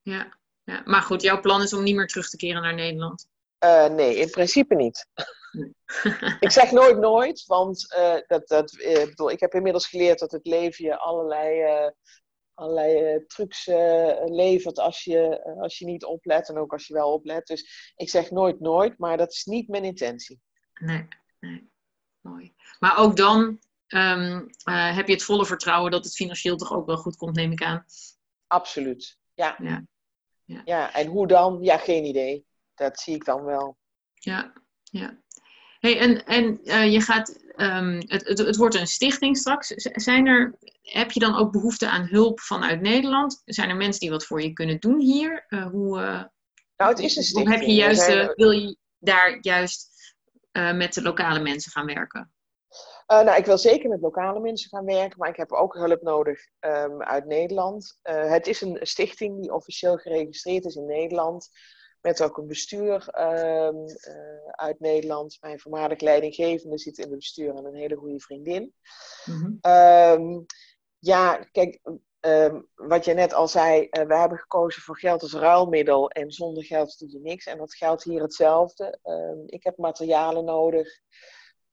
Ja. ja, maar goed, jouw plan is om niet meer terug te keren naar Nederland? Uh, nee, in principe niet. [LAUGHS] ik zeg nooit nooit, want dat, dat, bedoel, ik heb inmiddels geleerd dat het leven je allerlei, allerlei trucs levert als je, als je niet oplet en ook als je wel oplet. Dus ik zeg nooit nooit, maar dat is niet mijn intentie. Nee, nee. Mooi. Maar ook dan um, uh, heb je het volle vertrouwen dat het financieel toch ook wel goed komt, neem ik aan. Absoluut, ja. Ja, ja. ja en hoe dan? Ja, geen idee. Dat zie ik dan wel. Ja, ja. Hey, en en uh, je gaat, um, het, het, het wordt een stichting straks. Zijn er, heb je dan ook behoefte aan hulp vanuit Nederland? Zijn er mensen die wat voor je kunnen doen hier? Uh, hoe, nou, het is een stichting. Hoe heb je juist, wil je daar juist met de lokale mensen gaan werken? Uh, nou, ik wil zeker met lokale mensen gaan werken, maar ik heb ook hulp nodig um, uit Nederland. Uh, het is een stichting die officieel geregistreerd is in Nederland, met ook een bestuur um, uh, uit Nederland. Mijn voormalig leidinggevende zit in het bestuur en een hele goede vriendin. Mm-hmm. Um, ja, kijk, wat je net al zei, we hebben gekozen voor geld als ruilmiddel en zonder geld doe je niks. En dat geldt hier hetzelfde. ik heb materialen nodig.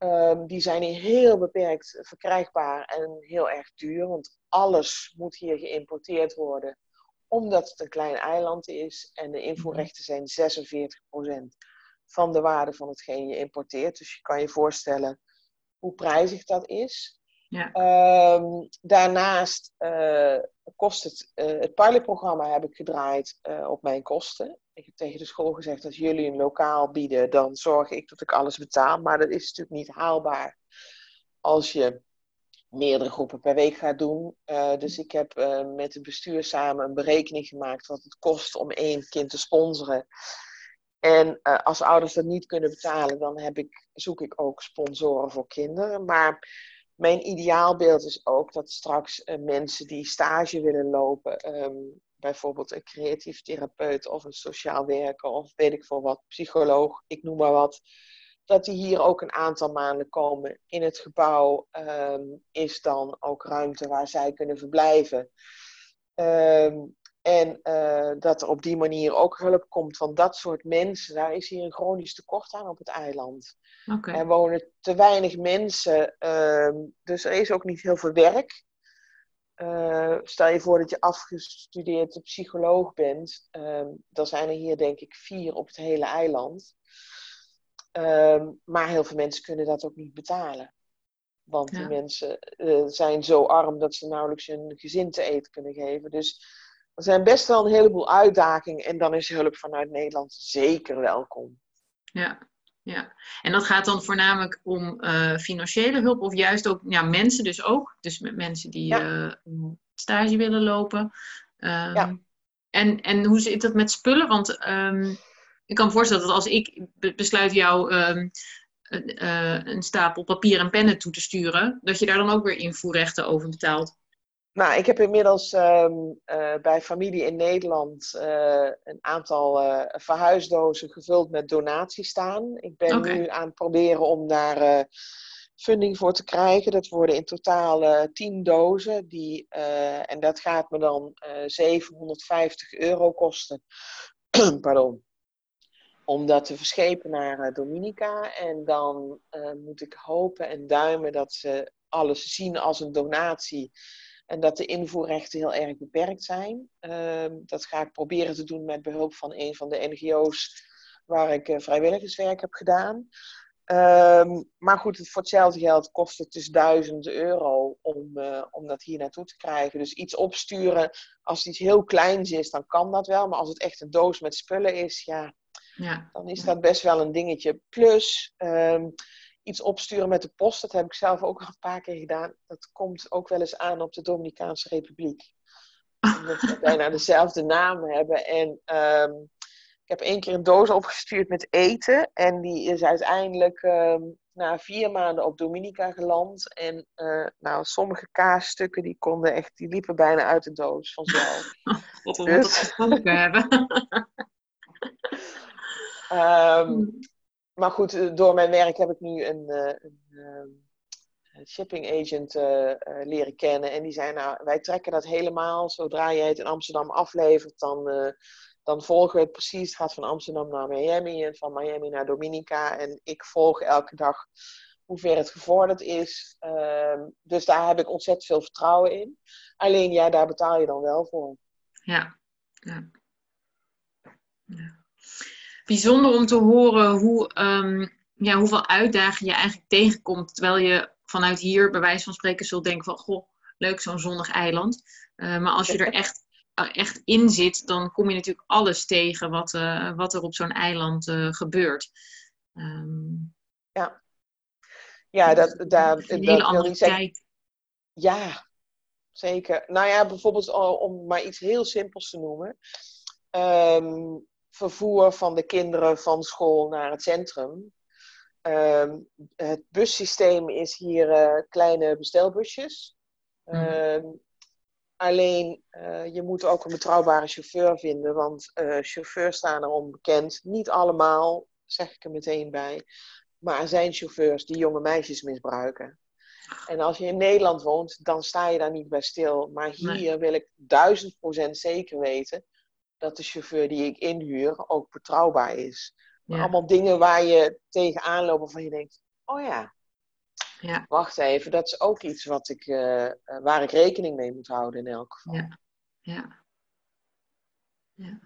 Um, die zijn hier heel beperkt verkrijgbaar en heel erg duur, want alles moet hier geïmporteerd worden, omdat het een klein eiland is en de invoerrechten zijn 46% van de waarde van hetgeen je importeert. Dus je kan je voorstellen hoe prijzig dat is. Ja. Um, daarnaast uh, kost het, uh, het pilotprogramma heb ik gedraaid uh, op mijn kosten. Ik heb tegen de school gezegd, als jullie een lokaal bieden, dan zorg ik dat ik alles betaal. Maar dat is natuurlijk niet haalbaar als je meerdere groepen per week gaat doen. dus ik heb met het bestuur samen een berekening gemaakt wat het kost om één kind te sponsoren. En als ouders dat niet kunnen betalen, dan heb ik, zoek ik ook sponsoren voor kinderen. Maar mijn ideaalbeeld is ook dat straks mensen die stage willen lopen, um, bijvoorbeeld een creatief therapeut of een sociaal werker of weet ik veel wat, psycholoog, ik noem maar wat, dat die hier ook een aantal maanden komen. In het gebouw um, is dan ook ruimte waar zij kunnen verblijven. Um, en uh, dat er op die manier ook hulp komt van dat soort mensen. Daar is hier een chronisch tekort aan op het eiland. Okay. Er wonen te weinig mensen, uh, dus er is ook niet heel veel werk. Uh, stel je voor dat je afgestudeerd psycholoog bent. Ehm, dan zijn er hier denk ik vier op het hele eiland. Ehm, maar heel veel mensen kunnen dat ook niet betalen. Want ja. die mensen eh, zijn zo arm dat ze nauwelijks hun gezin te eten kunnen geven. Dus er zijn best wel een heleboel uitdagingen en dan is hulp vanuit Nederland zeker welkom. Ja, ja. en dat gaat dan voornamelijk om uh, financiële hulp of juist ook ja, mensen dus ook. Dus met mensen die ja. uh, stage willen lopen. Um, ja. en, en hoe zit dat met spullen? Want um, ik kan me voorstellen dat als ik besluit jou um, uh, een stapel papier en pennen toe te sturen, dat je daar dan ook weer invoerrechten over betaalt. Nou, ik heb inmiddels ehm, eh, bij familie in Nederland uh, een aantal verhuisdozen gevuld met donaties staan. Ik ben okay. nu aan het proberen om daar funding voor te krijgen. Dat worden in totaal 10 dozen. Die, en dat gaat me dan 750 euro kosten. [CLEARS THROAT] Pardon. Om dat te verschepen naar Dominica. En dan moet ik hopen en duimen dat ze alles zien als een donatie. En dat de invoerrechten heel erg beperkt zijn. Ehm, dat ga ik proberen te doen met behulp van een van de NGO's waar ik uh, vrijwilligerswerk heb gedaan. Ehm, maar goed, voor hetzelfde geld kost het dus duizend euro om, om dat hier naartoe te krijgen. Dus iets opsturen, als het iets heel kleins is, dan kan dat wel. Maar als het echt een doos met spullen is, ja, ja. dan is dat best wel een dingetje. Plus, um, iets opsturen met de post. Dat heb ik zelf ook al een paar keer gedaan. Dat komt ook wel eens aan op de Dominicaanse Republiek. Omdat we bijna [LAUGHS] dezelfde naam hebben. En um, ik heb één keer een doos opgestuurd met eten. En die is uiteindelijk um, na vier maanden op Dominica geland. En uh, nou, sommige kaasstukken die konden echt, die liepen bijna uit de doos vanzelf. [LAUGHS] Wat we dus... hebben. [LAUGHS] um, maar goed, eh, door mijn werk heb ik nu een, eh, een, een shipping agent uh, leren kennen. En die zei, nou, wij trekken dat helemaal. Zodra jij het in Amsterdam aflevert, dan, uh, dan volgen we het precies. Het gaat van Amsterdam naar Miami en van Miami naar Dominica. En ik volg elke dag hoe ver het gevorderd is. Uh, dus daar heb ik ontzettend veel vertrouwen in. Alleen ja, daar betaal je dan wel voor. Ja, ja. ja bijzonder om te horen hoe, um, ja, hoeveel uitdagingen je eigenlijk tegenkomt. Terwijl je vanuit hier, bij wijze van spreken, zult denken van... Goh, leuk zo'n zonnig eiland. Uh, maar als je er echt, uh, echt in zit, dan kom je natuurlijk alles tegen wat, uh, wat er op zo'n eiland gebeurt. Um, ja. Ja, dat, daar, een hele dat andere tijd. Ja, zeker. Nou ja, bijvoorbeeld om maar iets heel simpels te noemen. Um, vervoer van de kinderen van school naar het centrum. Um, het bussysteem is hier uh, kleine bestelbusjes. Um, alleen uh, je moet ook een betrouwbare chauffeur vinden, want uh, chauffeurs staan er onbekend. Niet allemaal, zeg ik er meteen bij. Maar er zijn chauffeurs die jonge meisjes misbruiken. En als je in Nederland woont, dan sta je daar niet bij stil. Maar hier nee. wil ik duizend procent zeker weten dat de chauffeur die ik inhuur ook betrouwbaar is. Maar allemaal dingen waar je tegenaan loopt waarvan je denkt, oh ja, ja. wacht even, dat is ook iets wat ik, uh, waar ik rekening mee moet houden in elk geval. Ja, ja. ja.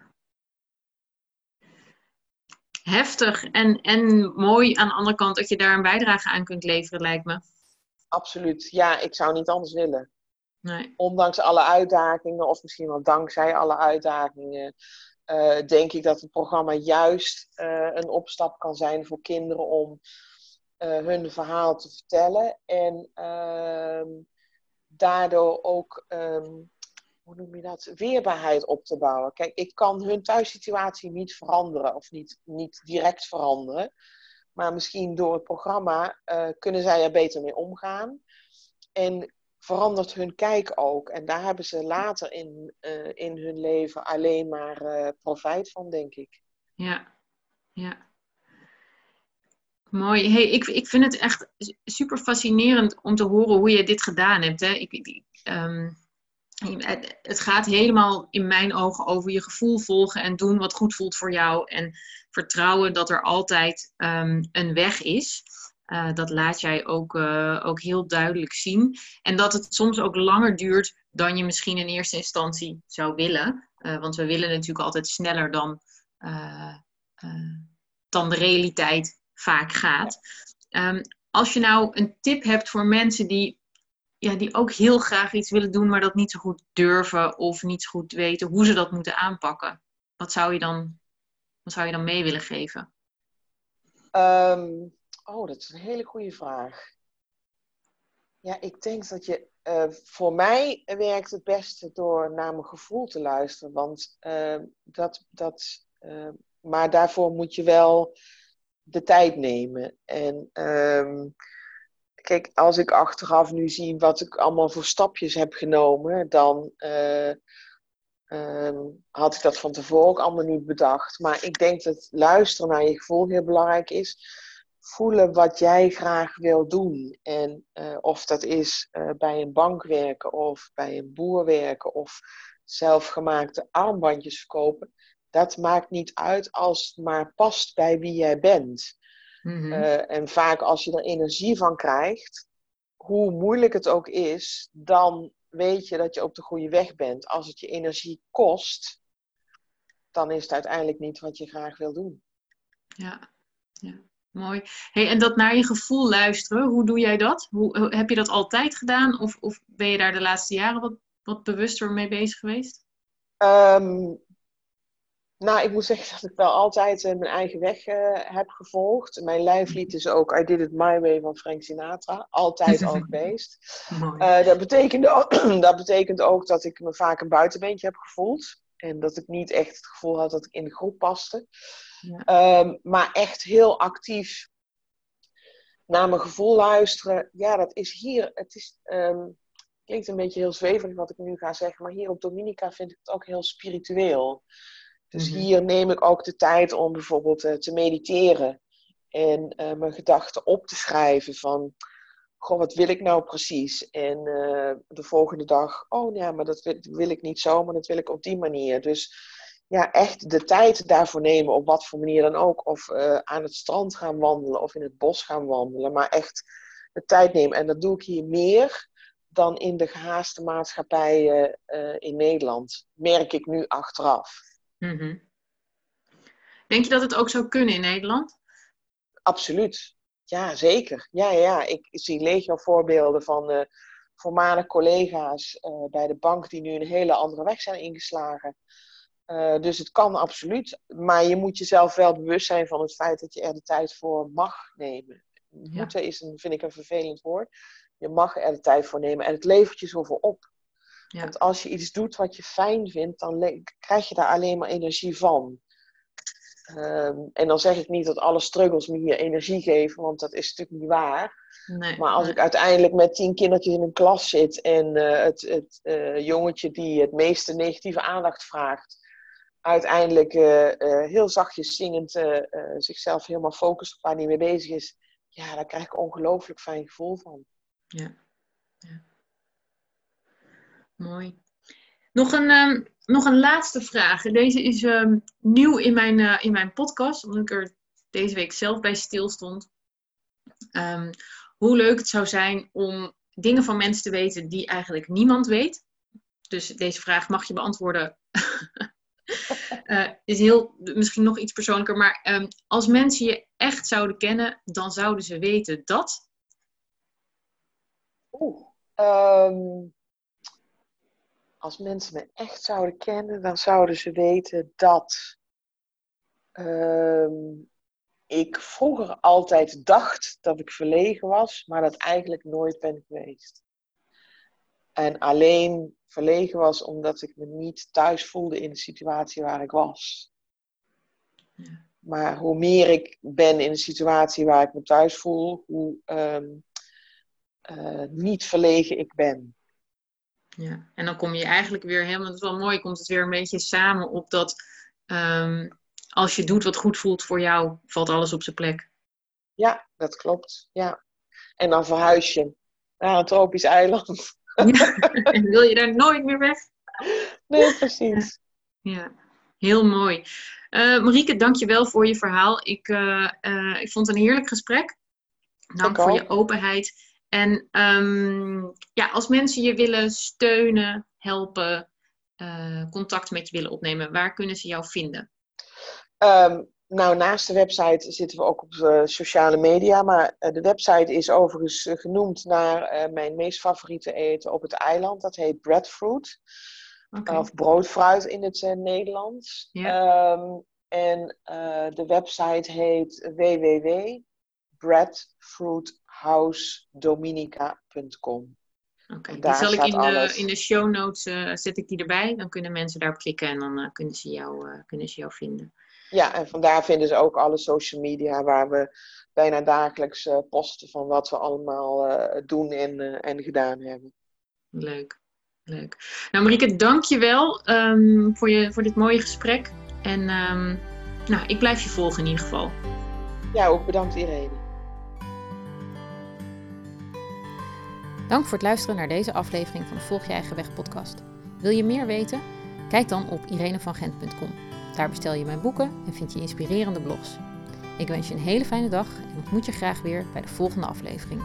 Heftig en, en mooi aan de andere kant dat je daar een bijdrage aan kunt leveren, lijkt me. Absoluut, ja, ik zou niet anders willen. Nee. Ondanks alle uitdagingen, of misschien wel dankzij alle uitdagingen, uh, denk ik dat het programma juist uh, een opstap kan zijn voor kinderen om uh, hun verhaal te vertellen. En ehm, daardoor ook, um, hoe noem je dat, weerbaarheid op te bouwen. Kijk, ik kan hun thuissituatie niet veranderen, of niet, niet direct veranderen. Maar misschien door het programma kunnen zij er beter mee omgaan. En verandert hun kijk ook. En daar hebben ze later in, uh, in hun leven alleen maar uh, profijt van, denk ik. Ja, ja. Mooi. Hey, ik, ik vind het echt super fascinerend om te horen hoe je dit gedaan hebt. Hè? Ik, ik um, het, gaat helemaal in mijn ogen over je gevoel volgen en doen wat goed voelt voor jou. En vertrouwen dat er altijd um, een weg is. Uh, dat laat jij ook, uh, ook heel duidelijk zien. En dat het soms ook langer duurt dan je misschien in eerste instantie zou willen. Uh, want we willen natuurlijk altijd sneller dan, dan de realiteit vaak gaat. Um, als je nou een tip hebt voor mensen die, ja, die ook heel graag iets willen doen, maar dat niet zo goed durven of niet zo goed weten hoe ze dat moeten aanpakken, wat zou je dan, wat zou je dan mee willen geven? Um Oh, dat is een hele goede vraag. Ja, ik denk dat je. Uh, voor mij werkt het beste door naar mijn gevoel te luisteren. Want uh, dat. dat uh, maar daarvoor moet je wel de tijd nemen. En ehm, kijk, als ik achteraf nu zie wat ik allemaal voor stapjes heb genomen, dan eh, ehm, had ik dat van tevoren ook allemaal niet bedacht. Maar ik denk dat luisteren naar je gevoel heel belangrijk is. Voelen wat jij graag wil doen. En uh, of dat is uh, bij een bank werken, of bij een boer werken, of zelfgemaakte armbandjes verkopen. Dat maakt niet uit als het maar past bij wie jij bent. Mm en vaak als je er energie van krijgt, hoe moeilijk het ook is, dan weet je dat je op de goede weg bent. Als het je energie kost, dan is het uiteindelijk niet wat je graag wil doen. Ja, ja. Mooi. Hey, en dat naar je gevoel luisteren, hoe doe jij dat? Hoe, heb je dat altijd gedaan of, of ben je daar de laatste jaren wat, wat bewuster mee bezig geweest? Um, nou, ik moet zeggen [LAUGHS] dat ik wel altijd uh, mijn eigen weg uh, heb gevolgd. Mijn lijflied is ook I Did It My Way van Frank Sinatra. Altijd [LAUGHS] al geweest. Uh, dat, betekende [CLEARS THROAT] dat betekent ook dat ik me vaak een buitenbeentje heb gevoeld. En dat ik niet echt het gevoel had dat ik in de groep paste. Ja. Um, maar echt heel actief naar mijn gevoel luisteren. Ja, dat is hier. Het is, um, klinkt een beetje heel zweverig wat ik nu ga zeggen. Maar hier op Dominica vind ik het ook heel spiritueel. Dus mhm. hier neem ik ook de tijd om bijvoorbeeld uh, te mediteren en uh, mijn gedachten op te schrijven van, goh, wat wil ik nou precies? En uh, de volgende dag, oh ja, maar dat wil, wil, ik niet zo, maar dat wil ik op die manier. Dus ja, echt de tijd daarvoor nemen, op wat voor manier dan ook. Of aan het strand gaan wandelen of in het bos gaan wandelen, maar echt de tijd nemen. En dat doe ik hier meer dan in de gehaaste maatschappij in Nederland, merk ik nu achteraf. Mhm. Denk je dat het ook zou kunnen in Nederland? Absoluut. Ja, zeker. Ja, ja. Ik zie legio voorbeelden van uh, voormalige collega's uh, bij de bank die nu een hele andere weg zijn ingeslagen. Uh, dus het kan absoluut. Maar je moet jezelf wel bewust zijn van het feit dat je er de tijd voor mag nemen. Ja. Moeten is een, vind ik een vervelend woord. Je mag er de tijd voor nemen en het levert je zoveel op. Ja. Want als je iets doet wat je fijn vindt, dan krijg je daar alleen maar energie van. Um, en dan zeg ik niet dat alle struggles me hier energie geven, want dat is natuurlijk niet waar. Nee, maar als ik uiteindelijk met tien kindertjes in een klas zit en uh, het, het uh, jongetje die het meeste negatieve aandacht vraagt, uiteindelijk uh, heel zachtjes zingend zichzelf helemaal focust op waar hij mee bezig is, ja, daar krijg ik ongelooflijk fijn gevoel van. Ja. ja. Mooi. Nog een, um, nog een laatste vraag. Deze is um, nieuw in mijn, uh, in mijn podcast, omdat ik er deze week zelf bij stil stond. Um, hoe leuk het zou zijn om dingen van mensen te weten die eigenlijk niemand weet. Dus deze vraag mag je beantwoorden. uh, [LAUGHS] is heel, misschien nog iets persoonlijker, maar als mensen je echt zouden kennen, dan zouden ze weten dat. Oeh als mensen me echt zouden kennen, dan zouden ze weten dat uh, ik vroeger altijd dacht dat ik verlegen was, maar dat eigenlijk nooit ben geweest. En alleen verlegen was omdat ik me niet thuis voelde in de situatie waar ik was. Ja. Maar hoe meer ik ben in een situatie waar ik me thuis voel, hoe um, uh, niet verlegen ik ben. Ja, en dan kom je eigenlijk weer helemaal, dat is wel mooi, komt het weer een beetje samen op dat um, als je doet wat goed voelt voor jou, valt alles op zijn plek. Ja, dat klopt. Ja. En dan verhuis je naar een tropisch eiland. Ja, [LAUGHS] en wil je daar nooit meer weg? Nee, precies. Ja, heel mooi. Uh, Marieke, dank je wel voor je verhaal. Ik, uh, uh, ik vond het een heerlijk gesprek. Dank voor je openheid. En um, ja, als mensen je willen steunen, helpen, uh, contact met je willen opnemen, waar kunnen ze jou vinden? Um, nou, naast de website zitten we ook op uh, sociale media. Maar uh, de website is overigens genoemd naar mijn meest favoriete eten op het eiland. Dat heet breadfruit. Okay. Of broodfruit in het Nederlands. Yeah. Um, en de website heet www.breadfruit housedominica.com. Oké, okay, die zal ik in de, in de show notes uh, zet ik die erbij. Dan kunnen mensen daarop klikken en dan uh, kunnen, ze jou, uh, kunnen ze jou vinden. Ja, en vandaar vinden ze ook alle social media waar we bijna dagelijks posten van wat we allemaal doen en, en gedaan hebben. Leuk, leuk. Nou Marieke, dank je wel um, voor, je, voor dit mooie gesprek. En um, nou, ik blijf je volgen in ieder geval. Ja, ook bedankt Irene. Dank voor het luisteren naar deze aflevering van de Volg Je Eigen Weg podcast. Wil je meer weten? Kijk dan op irenevangent.com. Daar bestel je mijn boeken en vind je inspirerende blogs. Ik wens je een hele fijne dag en ontmoet je graag weer bij de volgende aflevering.